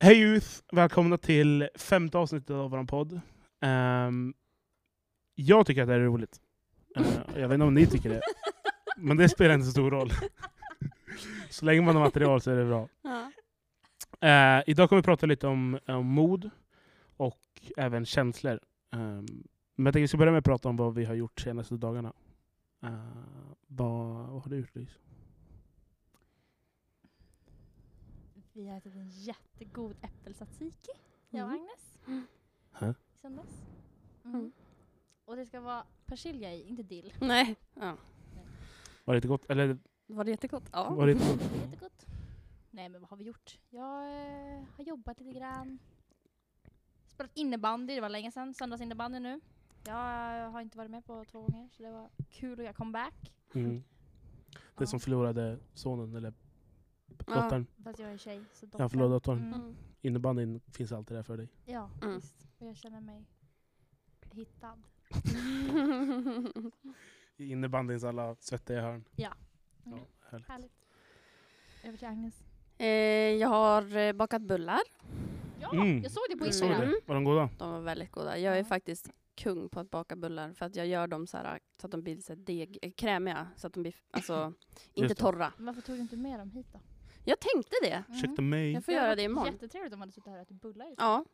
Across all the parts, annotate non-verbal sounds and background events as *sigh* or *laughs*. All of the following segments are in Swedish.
Hej Youth! Välkomna till femte avsnittet av vår podd. Ehm, jag tycker att det här är roligt. Eh, jag vet inte om ni tycker det. Men det spelar inte så stor roll. så länge man har material så är det bra. Eh, idag kommer vi prata lite om, om mod och även känslor. Ehm, men jag tänkte vi ska börja med att prata om vad vi har gjort senaste dagarna. Eh, vad, vad har du gjort Louise? Vi har ätit en jättegod äppeltzatziki, jag och Mm. Agnes. Hä? I söndags. Mm. Mm. Och det ska vara persilja i, inte dill. Nej. Ja. Var det inte gott? Eller Var det jättegott? Ja. var det inte gott? Det jättegott. Nej men vad har vi gjort? Jag eh, har jobbat lite grann. Spelat innebandy, det var länge sedan. Söndagsinnebandy nu. Jag eh, har inte varit med på två gånger så det var kul att göra comeback. Mm. Det Ja. som förlorade sonen, eller Ja. dottern. Fast jag är tjej. Så Ja, dottern- förlåt dottern. Mm. Innebandyn finns alltid där för dig. Ja, Mm. visst. Och jag känner mig hittad. *laughs* I innebandyns alla svettiga hörn. Ja. Ja, Mm. härligt. Härligt. Över till Agnes. eh, jag har eh, bakat bullar. Ja, Mm. jag såg det på Instagram. Var de goda? De var väldigt goda. Jag är Ja. faktiskt kung på att baka bullar för att jag gör dem så, här, så att de blir så deg, eh, krämiga. Så att de blir alltså, inte torra. Varför tog du inte med dem hit då? Jag tänkte det. Mm. Ursäkta mig. Jag får Det hade göra det imorgon. Jättetrevligt om man hade suttit här och ätit bullar. Ja,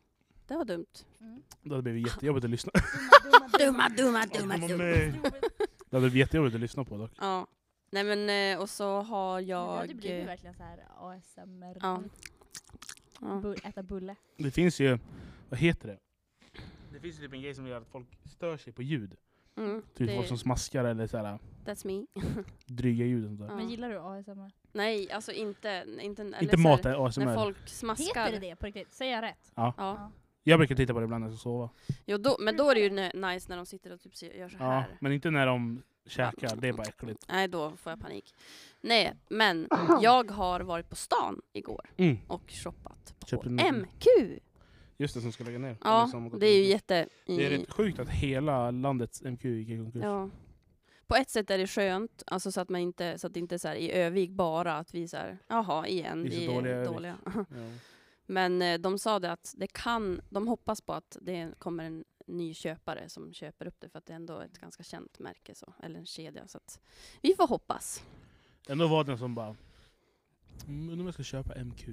det var dumt. Mm. Det hade blivit jättejobbigt att lyssna. *laughs* Dumma, dumma, *laughs* dumma, nej. Det hade blivit jättejobbigt att lyssna på dock. Ja. Nej men eh, och så har Ja, jag... det blir eh, verkligen så här ASMR. Ja. ja. Bu- äta bulle. Det finns ju, vad heter det? Det finns ju typ en grej som gör att folk stör sig på ljud. Mm, Typ det, folk som smaskar eller så här, that's me. *laughs* dryga ljud och sånt där. Ja. Men gillar du ASMR? Nej, alltså inte... Inte, eller Inte här, mat, är ASMR. När folk smaskar. Heter det det på riktigt? Säger jag rätt? Ja. Jag brukar titta på det ibland när jag ska sova. Jo, då, men då är det ju nice när de sitter och typ gör så Ja, här. men inte när de käkar, det är bara äckligt. Nej, då får jag panik. Nej, men jag har varit på stan igår Mm. och shoppat på Köpte MQ. Just det, som ska lägga ner. Ja, det är ju jätte... Det är rätt sjukt att hela landets MQ gick i konkurs. Ja. På ett sätt är det skönt, alltså så att man inte, så att det inte är så här i Övik bara att vi så här, jaha igen, Vi är vi dåliga är Övik. dåliga. Ja. *laughs* Men eh, de sa det att det kan, de hoppas på att det kommer en ny köpare som köper upp det för att det är ändå ett ganska känt märke, så, eller en kedja. Så att vi får hoppas. Ändå var det som bara, mm, undrar om jag ska köpa MQ.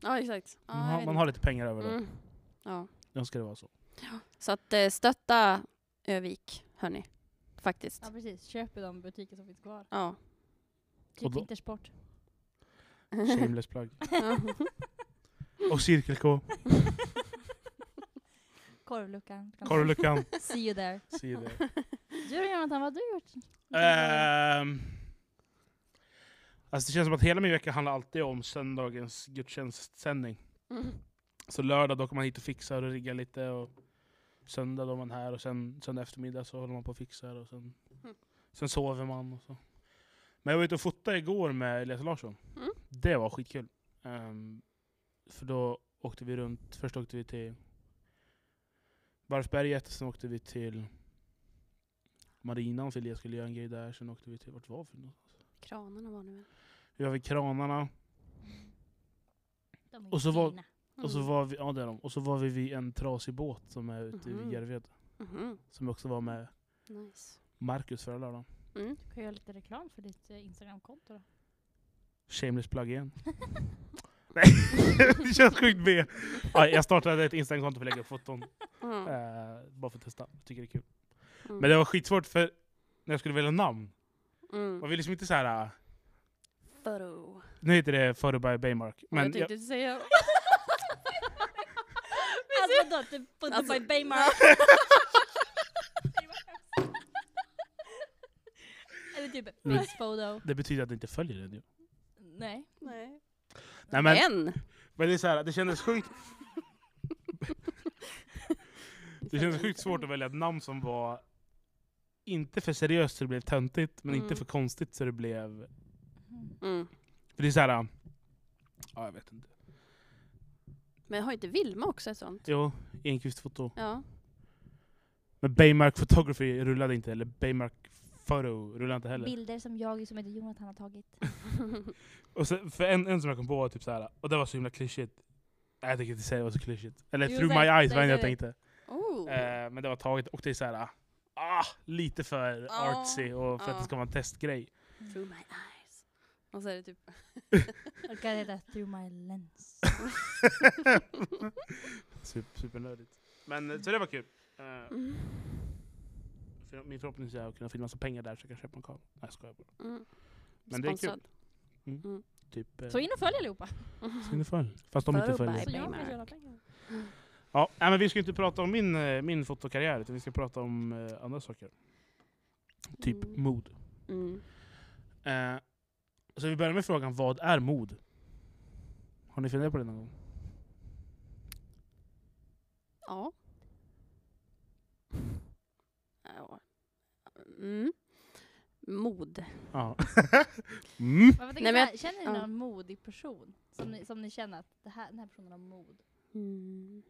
Ja, exakt. Ja, man, har, man har lite pengar över då. mm. Ja. Jag ska det vara så. Så att eh, stötta Övik, hörni. Faktiskt. Ja precis, köp i de butiker som finns kvar. Ja. Typ då- Vintersport. Shameless plug. *laughs* Ja. *laughs* Och Cirkel K. *laughs* Korvluckan. Kan- Korvluckan. See you there. See you there. Du då Jonathan, vad har du gjort? Ehm, alltså det känns som att hela min vecka handlar alltid om söndagens gudstjänstsändning. Mm. Så lördag då kommer man hit och fixar och riggar lite. Och söndag då är man här och sen söndag eftermiddag så håller man på och fixar. Och sen, Mm. sen sover man. Och så. Men jag var ute och fotade igår med Elias Larsson. Mm. Det var skitkul. Ehm, för då åkte vi runt. Först åkte vi till Varvsberget, sen åkte vi till marinan för Elias skulle göra en grej där. Sen åkte vi till, vart var vi någonstans? Kranarna var nu. Vi var vid kranarna. De är Och så var- fina. Och, så var vi, ja, det är de. och så var vi vid en trasig båt som är ute Mhm. vid Järved. Mhm. Som också var med Nice. Marcus förra lördagen. Mm. Du kan göra lite reklam för ditt eh, Instagramkonto då. Shameless plug igen. *laughs* Nej, *laughs* det känns sjukt B. Ja, jag startade ett Instagramkonto för att lägga upp foton. Mm. Eh, bara för att testa. Jag tycker det är kul. Mm. Men det var skitsvårt för när jag skulle välja namn. Mm. Man vill liksom inte så här. Photo. Nu heter det Photo by Baymark. Men jag jag, tänkte säga... *laughs* Vadå? Typ Photo Alltså- by Baymark? *laughs* Eller typ Miss Photo? det betyder att det inte följer den ju. Nej. Nej. Nej, men, Men! men det är så här, det kändes sjukt... *laughs* det kändes sjukt svårt att välja ett namn som var inte för seriöst så det blev töntigt, men inte Mm. för konstigt så det blev... Mm. Mm. För det är så här... Ja, jag vet inte. Men har inte Vilma också ett sånt? Jo, Enquist-foto. Ja. Men Baymark Photography rullade inte, eller Baymark Photo rullade inte heller. Bilder som jag som heter Jonathan har tagit. *laughs* Och så, för en, en som jag kom på var typ så här, och det var så himla klyschigt. Nej, jag tycker inte säga det var så klyschigt. Eller Jo, through my eyes var det jag tänkte. Oh. Eh, men det var taget och det är såhär, ah, lite för Ja, artsy och för att ja. det ska vara en testgrej. Through my eyes. Och så är det typ... *laughs* Det kan heta Through my lens. *laughs* Super, supernödigt. Men eh, så det var kul. Eh, Mm. för min förhoppning är att kunna in massa pengar där så jag kan köpa en kamera. Nej jag skojar bara. Mm. Men det är kul. Sponsrad. Typ, eh, Så in och följ allihopa. så in och följ. Fast de inte följer. Så jag pengar. Ja, nej, men vi ska inte prata om min, eh, min fotokarriär utan vi ska prata om eh, andra saker. Typ Mm. mod. Mm. Eh, så vi börjar med frågan, vad är mod? Har ni funderat på det någon gång? Ja. ja. Mm. Mod. Ja. *laughs* mm. Tänker Nej, men känner ni ja. någon modig person? Som ni, som ni känner att det här, den här personen har mod? Mm.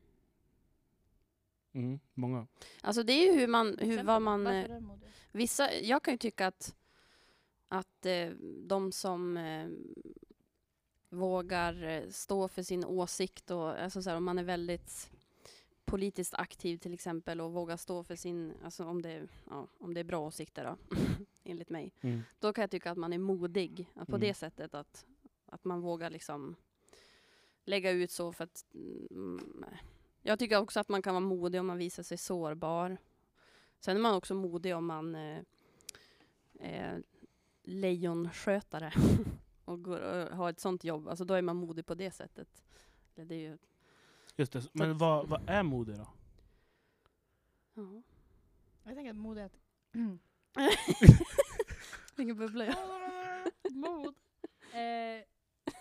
Mm, många. Alltså det är ju hur man, hur, Exempel, vad man... Varför? Vissa, jag kan ju tycka att, att eh, de som eh, vågar eh, stå för sin åsikt och alltså så här, om man är väldigt politiskt aktiv till exempel och vågar stå för sin, alltså om det, ja, om det är bra åsikter då, *laughs* enligt mig. Mm. Då kan jag tycka att man är modig på Mm. det sättet att, att man vågar liksom lägga ut så för att mm, jag tycker också att man kan vara modig om man visar sig sårbar. Sen är man också modig om man eh, är lejonskötare *laughs* och, går, och har ett sånt jobb. Alltså då är man modig på det sättet. Eller Det är ju, Just det. Men vad, vad är mode då? ja. Jag tänker att mod är att... *laughs* Vilken bubbla jag. *laughs* mod. Eh,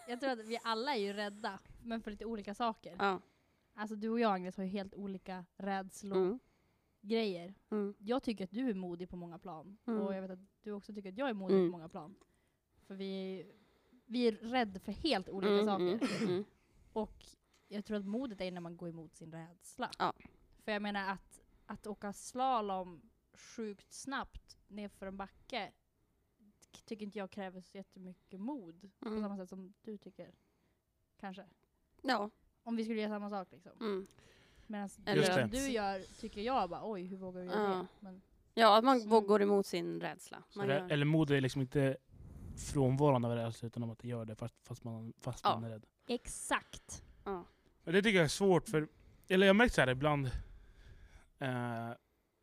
jag tror att vi alla är ju rädda, men för lite olika saker. Ja. Alltså du och jag Agnes har ju helt olika rädslor, Mm. Grejer. Mm. Jag tycker att du är modig på många plan. Mm. Och jag vet att du också tycker att jag är modig Mm. på många plan. För vi vi är rädda för helt olika Mm, saker. mm, mm. Och jag tror att modet är när man går emot sin rädsla. Ja. För jag menar att, att åka slalom sjukt snabbt nerför en backe tycker inte jag kräver så jättemycket mod. På Mm. samma sätt som du tycker. Kanske. Ja. Om vi skulle göra samma sak liksom. Medan Eller det du gör tycker jag bara oj hur vågar du göra Ja. det? Men, ja, att man Så- går emot sin rädsla. Så Man det, gör, eller mod är liksom inte frånvaron av rädsla utan om att det gör det fast, fast, man, fast Ja. man är rädd. exakt. ja. Men det tycker jag är svårt för, eller jag har märkt så här ibland eh,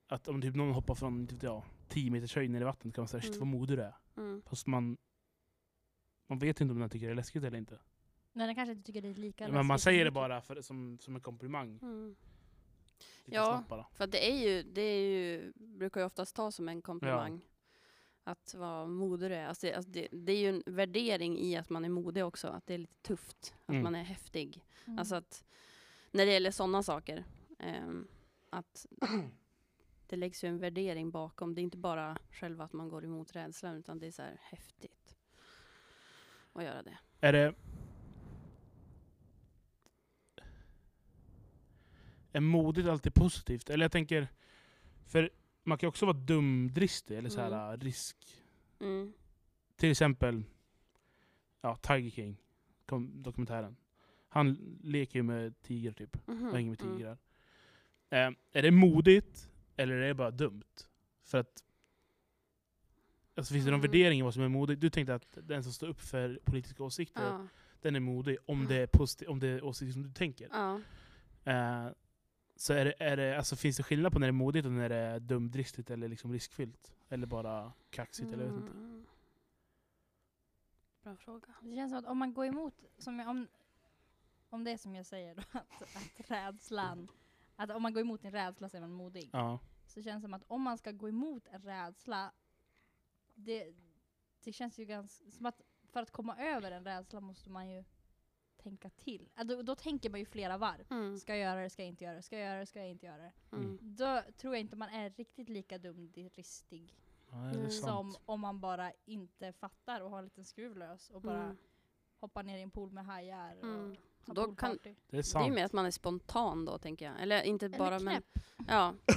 att om typ någon hoppar från inte vet jag, 10 meters höjd ner i vattnet kan man säga shit Mm. vad modig du är. Mm. Fast man, man vet inte om den tycker det är läskigt eller inte. Men den kanske inte tycker det är lika Men man säger det bara för, som, som en komplimang. Mm. Ja. För det är ju, det är ju, brukar ju oftast tas som en komplimang. Att vara modig du är. Alltså det, alltså det, det är ju en värdering i att man är modig också. Att det är lite tufft. Att Mm. man är häftig. Mm. Alltså att när det gäller sådana saker. ehm, att *clears throat* det läggs ju en värdering bakom. Det är inte bara själva att man går emot rädslan. Utan det är så här häftigt. Att göra det. Är det... Är modigt alltid positivt? Eller jag tänker, för man kan ju också vara dumdristig eller så här Mm. risk. Mm. Till exempel ja, Tiger King, dokumentären. Han leker ju med tigrar typ, Mhm. och hänger med Mm. tigrar. Eh, är det modigt eller är det bara dumt? För att Alltså finns det någon Mm. värdering i vad som är modigt? Du tänkte att den som står upp för politiska åsikter, Ja. den är modig om det är, om det är åsikter som du tänker. Ja. Eh, så är det, är det, alltså, finns det skillnad på när det är modigt och när det är dumdristigt eller liksom riskfyllt? Eller bara kaxigt? Eller jag vet inte. Mm. Bra fråga. Det känns som att om man går emot, som jag, om, om det är som jag säger då, *laughs* att, att rädslan, att om man går emot sin rädsla så är man modig. Ja. Så känns det som att om man ska gå emot en rädsla, det, det känns ju ganska som att för att komma över en rädsla måste man ju tänka till. Ja, då, då tänker man ju flera varv. Mm. Ska jag göra det, ska jag inte göra det, ska jag göra det, ska jag inte göra det. Mm. Då tror jag inte man är riktigt lika dumdristig ja, Mm. som om man bara inte fattar och har en liten skruv lös och bara Mm. hoppar ner i en pool med hajar och Mm. har Då poolparty. Det är Det är sant. ju mer att man är spontan då, tänker jag. Eller inte Eller bara, men... knäpp. Ja. *laughs*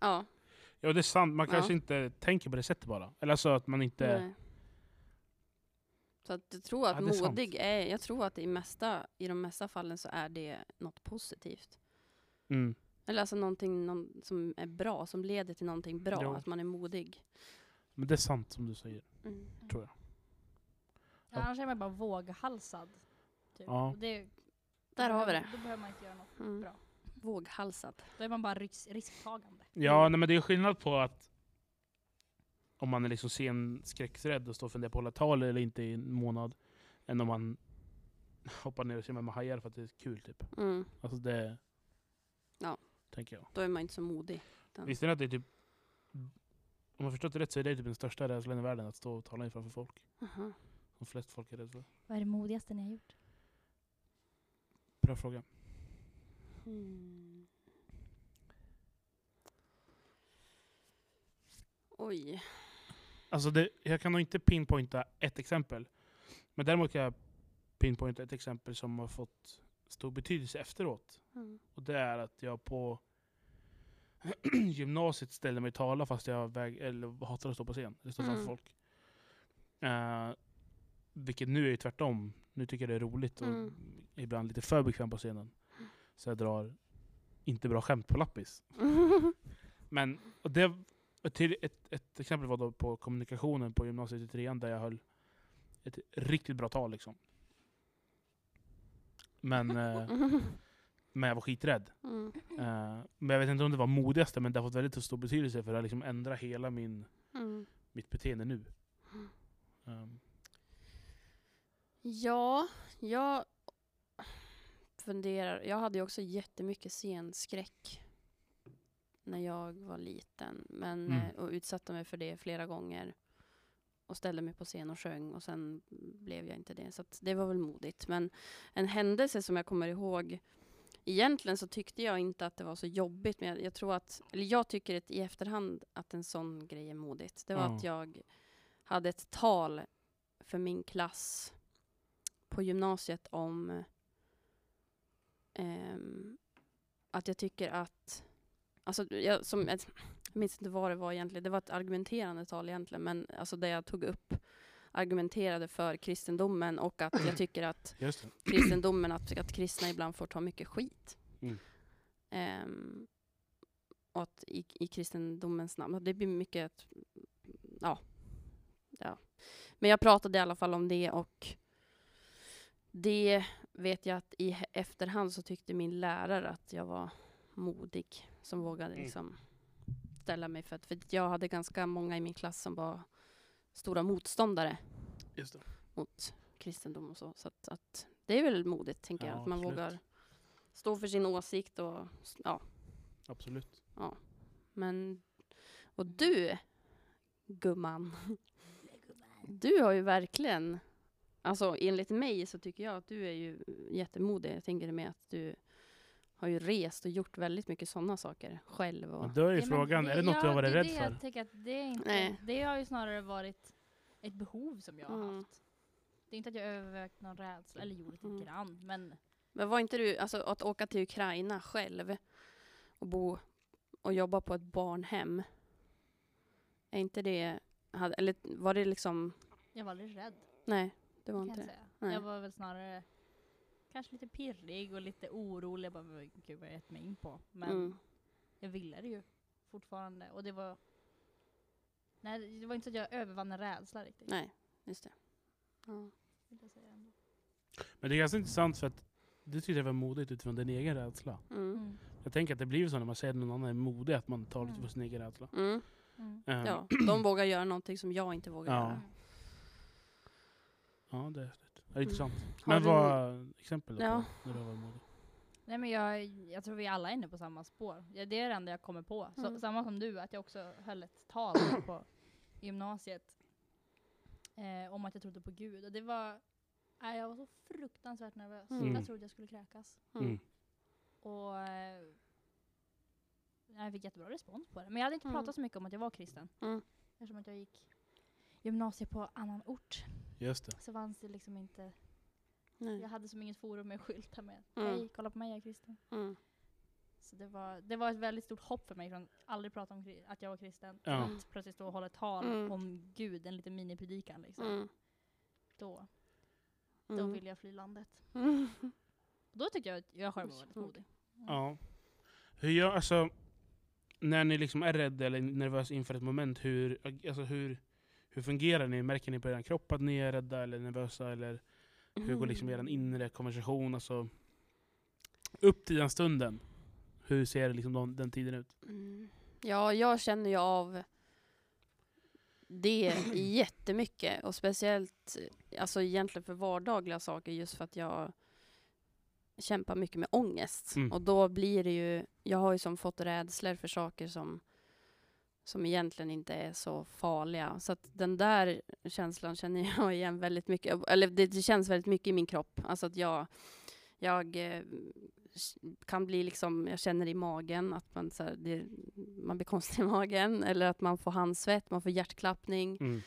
Ja. Ja, det är sant. Man Ja. kanske inte tänker på det sättet bara. Eller alltså att man inte... Nej. Så att jag tror att Ja, är sant. modig är, jag tror att i, mesta, i de mesta fallen så är det något positivt. Mm. Eller alltså någonting någon, som är bra, som leder till någonting bra, Jo. att man är modig. Men det är sant som du säger, Mm. tror jag. Ja, annars är man bara våghalsad. Typ. Ja. Det, Där har vi det. Då behöver man inte göra något. Mm. Bra. Våghalsad. Då är man bara risk, risktagande. Ja, nej, men det är skillnad på att om man är liksom scenskräcksrädd och står och funderar på att hålla tal eller inte i en månad, än om man *laughs* hoppar ner och simmar med hajar för att det är kul. Typ. Mm. Alltså det Ja. tänker jag. Då är man inte så modig. utan- Visste ni att det är typ, om jag förstått det rätt så är det typ den största rädslan i världen, att stå och tala inför folk. Aha. Som flest folk är rädda för. Vad är det modigaste ni har gjort? Bra fråga. Mm. Oj. Alltså det, jag kan nog inte pinpointa ett exempel. Men däremot kan jag pinpointa ett exempel som har fått stor betydelse efteråt. Mm. Och det är att jag på *clears throat* gymnasiet ställde mig tala fast jag väg, eller hatar att stå på scen. Eller stå framför Mm. folk. Eh, vilket nu är tvärtom. Nu tycker jag det är roligt och Mm. ibland lite för bekväm på scenen. Så jag drar inte bra skämt på lappis. *laughs* Men och det, till ett, ett exempel var då på kommunikationen på gymnasiet i trean där jag höll ett riktigt bra tal. Liksom. Men, eh, *laughs* men jag var skiträdd. Mm. Eh, men jag vet inte om det var modigaste, men det har fått väldigt stor betydelse för att liksom ändra hela min, Mm. mitt beteende nu. Um, Ja, jag funderar. Jag hade ju också jättemycket scenskräck när jag var liten. Men, Mm. eh, Och utsatte mig för det flera gånger. Och ställde mig på scen och sjöng och sen blev jag inte det. Så det var väl modigt. Men en händelse som jag kommer ihåg. Egentligen så tyckte jag inte att det var så jobbigt. Men jag, jag tror att, eller jag tycker att i efterhand att en sån grej är modigt. Det var Ja. att jag hade ett tal för min klass på gymnasiet om ehm, att jag tycker att, alltså jag, som, jag minns inte vad det var egentligen, det var ett argumenterande tal egentligen, men alltså där jag tog upp, argumenterade för kristendomen och att jag tycker att *clears throat* det. kristendomen, att, att kristna ibland får ta mycket skit. Mm. Ehm, och att i, i kristendomens namn, det blir mycket, att, ja, ja. Men jag pratade i alla fall om det och det vet jag att i efterhand så tyckte min lärare att jag var modig som vågade Mm. liksom ställa mig för att, för jag hade ganska många i min klass som var stora motståndare Just det. mot kristendom och så. Så att, att det är väl modigt, tänker jag. Ja, Att man absolut. vågar stå för sin åsikt och ja. Absolut. Men, och du, gumman. Du har ju verkligen, alltså enligt mig så tycker jag att du är ju jättemodig. Jag tänker med att du har ju rest och gjort väldigt mycket sådana saker själv. Och, Men då är ju Ja, frågan, är det något ja, du har varit det rädd det för? Jag tänker att det, är inte, Nej. det har ju snarare varit ett behov som jag har Mm. haft. Det är inte att jag övervägt någon rädsla, eller gjort lite Mm. grann, men Men var inte du, alltså att åka till Ukraina själv och bo och jobba på ett barnhem. Är inte det, hade, eller var det liksom, jag var aldrig rädd. nej det var inte jag det. säga. Nej. Jag var väl snarare kanske lite pirrig och lite orolig. Jag bara, "Men gud vad jag gett mig in på? Men Mm. jag ville det ju fortfarande. Och det var... Nej, det var inte så att jag övervann en rädsla riktigt. Nej, just det. Ja. vill jag säga ändå. Men det är ganska intressant för att du tyckte det var modigt utifrån din egen rädsla. Mm. Mm. Jag tänker att det blir så när man säger att någon annan är modig, att man tar lite på sin egen rädsla. Mm. Mm. Ja, de vågar göra någonting som jag inte vågar Ja. göra. Mm. ja, det. Det är intressant. Men du- vad exempel då Ja. på när du modig? Nej men jag, jag tror vi alla är inne på samma spår. Ja, det är det enda jag kommer på. Så, Mm. Samma som du, att jag också höll ett tal på gymnasiet eh, om att jag trodde på Gud. Och det var, nej, jag var så fruktansvärt nervös. Mm. Jag trodde jag skulle kräkas. Mm. Mm. Och eh, jag fick jättebra respons på det. Men jag hade inte Mm. pratat så mycket om att jag var kristen. Mm. Eftersom att jag gick gymnasiet på annan ort. Just det. Så fanns det liksom inte, Nej. jag hade som inget forum med skyltar med. Mm. Hej, kolla på mig, jag är kristen. Mm. Så det var, det var ett väldigt stort hopp för mig från att aldrig prata om att jag var kristen Ja. att plötsligt stå och hålla ett tal Mm. om Gud, en liten minipredikan liksom. Mm. då, då Mm. vill jag fly landet. Mm. *laughs* Då tyckte jag att jag själv var väldigt Mm. modig. Ja. Hur gör, alltså, när ni liksom är rädda eller nervösa inför ett moment, hur, alltså hur, hur fungerar ni? Märker ni på er kropp att ni är rädda eller nervösa? Eller hur går liksom er Mm. inre konversation? Alltså, upp till den stunden, hur ser liksom den, den tiden ut? Mm. Ja, jag känner ju av det *clears throat* jättemycket. Och speciellt alltså egentligen för vardagliga saker just för att jag kämpar mycket med ångest. Mm. Och då blir det ju, jag har ju som fått rädslor för saker som, som egentligen inte är så farliga. Så att den där känslan känner *laughs* jag igen väldigt mycket. Eller det, känns väldigt mycket i min kropp. Alltså att jag, jag eh, kan bli liksom, jag känner i magen att man, så här, det, man blir konstig i magen. *laughs* Eller att man får handsvett, man får hjärtklappning. Mm.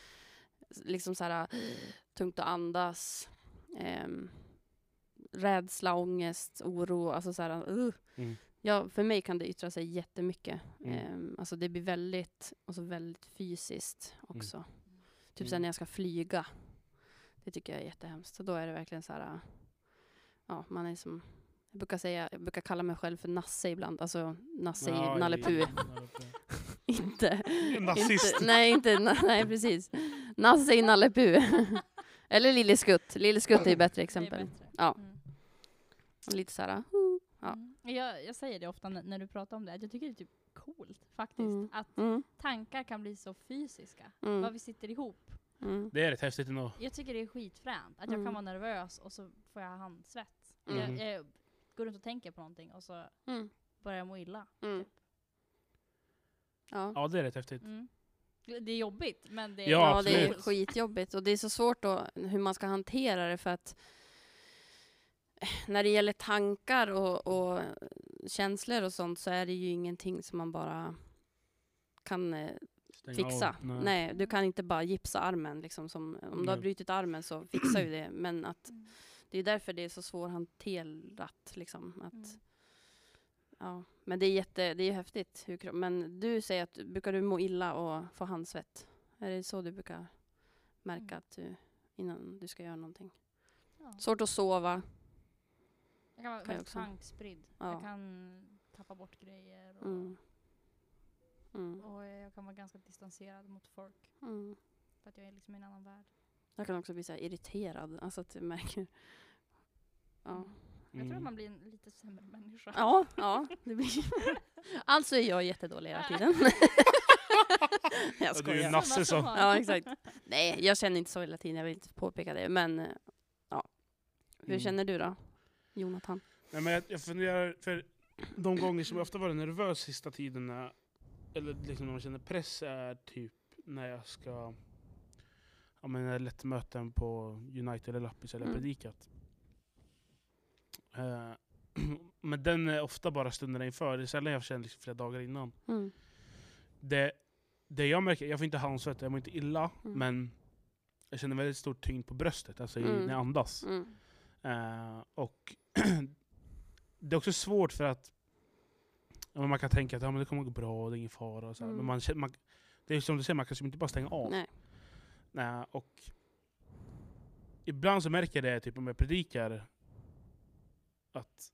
Liksom så här tungt att andas. ehm, rädsla, ångest, oro. Alltså så här, uh. Mm. Ja, för mig kan det yttra sig jättemycket. Mm. Ehm, alltså det blir väldigt, alltså väldigt fysiskt också. Typ sen Mm. när jag ska flyga. Det tycker jag är jättehemskt. Så då är det verkligen så här, ja, man är som, jag brukar säga, jag brukar kalla mig själv för Nasse ibland. Alltså Nasse Ja, i Nalle Puh. *laughs* Inte, Nazist. inte, nej, inte, nej precis. Nasse i Nalle Puh. *laughs* Eller Lille Skutt. Lille Skutt är ju bättre Det är exempel. bättre. Ja. Mm. Lite så här, Ja. Mm. Jag, jag säger det ofta när, du pratar om det, att jag tycker det är typ coolt faktiskt. Mm. Att mm, tankar kan bli så fysiska. mm, Vad vi sitter ihop. mm, Det är rätt häftigt ändå. Jag tycker det är skitfränt. Att jag Mm. kan vara nervös och så får jag handsvett. Mm. Jag, jag går runt och tänker på någonting och så mm, börjar jag må illa. mm. Ja. Ja, det är rätt häftigt. Mm. Det är jobbigt, men det är Ja, Ja, det är skitjobbigt. Och det är så svårt då hur man ska hantera det för att när det gäller tankar och, och känslor och sånt så är det ju ingenting som man bara kan eh, fixa. av. Nej. du kan inte bara gipsa armen. Liksom, som, om du har Nej. brutit armen så fixar ju det. *clears throat* Men att Mm. det är därför det är så svårhanterat. Liksom, att, Mm. ja. Men det är, jätte, det är häftigt. Hur, men du säger att brukar du må illa och få handsvett? Är det så du brukar märka Mm. att du, innan du ska göra någonting? Ja. Svårt att sova. Jag kan vara kan jag väldigt tankspridd. Ja. Jag kan tappa bort grejer och, Mm. Mm. och jag kan vara ganska distanserad mot folk. Mm. För att jag är liksom i en annan värld. Jag kan också bli så här irriterad. Alltså att jag märker... Ja. Jag tror Mm. att man blir en lite sämre människa. Ja, ja. Det blir... *laughs* alltså är jag jättedålig hela tiden. *laughs* jag Ja, du är skojar. Nasse som... Ja, exakt. Nej, jag känner inte så hela tiden. Jag vill inte påpeka det. Men ja. Hur Mm. känner du då, Jonathan? Nej, men jag, jag funderar, för de gånger som jag ofta varit nervös sista tiderna, eller liksom när man känner press, är typ när jag ska ja, men när jag lett möten på United eller Lappis eller Mm. predikat. Eh, *clears throat* men den är ofta bara stunderna inför, det är sällan jag känner liksom flera dagar innan. Mm. Det, det jag märker, jag får inte handsvett, jag mår inte illa, Mm. men jag känner väldigt stor tyngd på bröstet, alltså i, Mm. när jag andas. Eh, och *clears throat* det är också svårt för att man kan tänka att ja, men det kommer gå bra, det är ingen fara. Och så. Mm. Men man, man, det är som du säger, man kan inte bara stänga av. Nej. Eh, och ibland så märker jag det typ om jag predikar att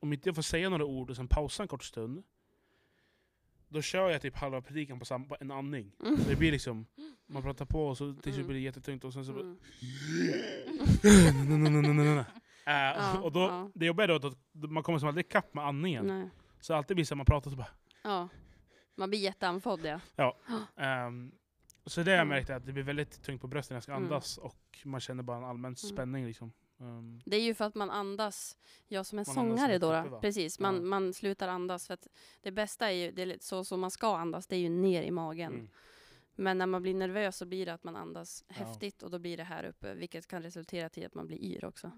om inte jag får säga några ord och sen pausa en kort stund då kör jag typ halva predikan på, på en andning. Mm. Det blir liksom, man pratar på och så till slut Mm. blir det jättetungt och sen så bara, *laughs* Ja, och då, ja. Det jobbiga är då att man kommer som aldrig ikapp med andningen. Nej. Så alltid blir det så man pratar så bara... Ja. Man blir jätteandfådd ja. *gasps* ehm, så det har jag Mm. märkt att det blir väldigt tungt på bröstet när jag ska andas och man känner bara en allmän spänning. Liksom. Ehm, Det är ju för att man andas, jag som är sångare då, då precis, man, Ja. man slutar andas för att det bästa är ju, det är så som man ska andas, det är ju ner i magen. mm. Men när man blir nervös så blir det att man andas Ja. häftigt och då blir det här uppe, vilket kan resultera till att man blir yr också.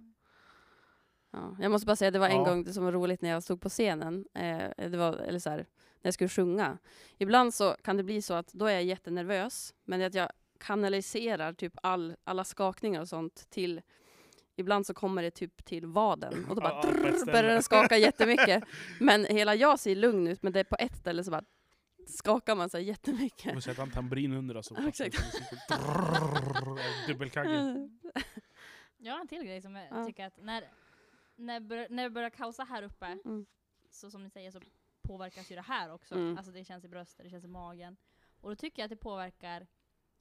Ja. Jag måste bara säga, det var en Ja. gång som var roligt när jag stod på scenen, eh, det var, eller så här, när jag skulle sjunga. Ibland så kan det bli så att då är jag jättenervös, men att jag kanaliserar typ all, alla skakningar och sånt till Ibland så kommer det typ till vaden och då bara Ja, ställe. börjar den skaka jättemycket. Men hela jag ser lugn ut, men det är på ett ställe så bara skakar man sig jättemycket. Man får sätta en tambrin under alltså. *laughs* Ja, exakt. Dubbelkagge. Jag har en till grej som jag Ja. tycker att när, när, när det börjar kaosa här uppe, Mm. så som ni säger så påverkas ju det här också. Mm. Alltså det känns i bröstet, det känns i magen. Och då tycker jag att det påverkar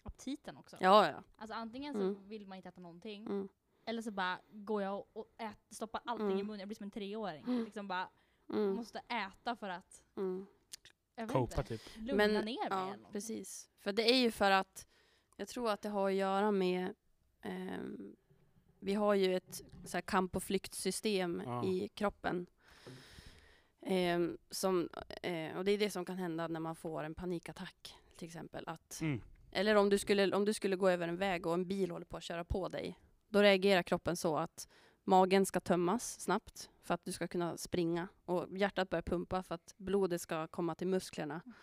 aptiten också. Ja, ja. Alltså antingen så Mm. vill man inte äta någonting. Eller så bara går jag och, och ät, stoppar allting Mm. i munnen, jag blir som en treåring. Mm. Liksom bara Mm. måste äta för att Mm. jag Copa typ. lugna Men- ner mig. Ja, precis. För det är ju för att jag tror att det har att göra med ehm, vi har ju ett så här, kamp och flyktsystem Ja. i kroppen. Ehm, som, eh, och det är det som kan hända när man får en panikattack till exempel. Att, Mm. eller om du, skulle, om du skulle gå över en väg och en bil håller på att köra på dig. Då reagerar kroppen så att magen ska tömmas snabbt för att du ska kunna springa. Och hjärtat börjar pumpa för att blodet ska komma till musklerna. Mhm.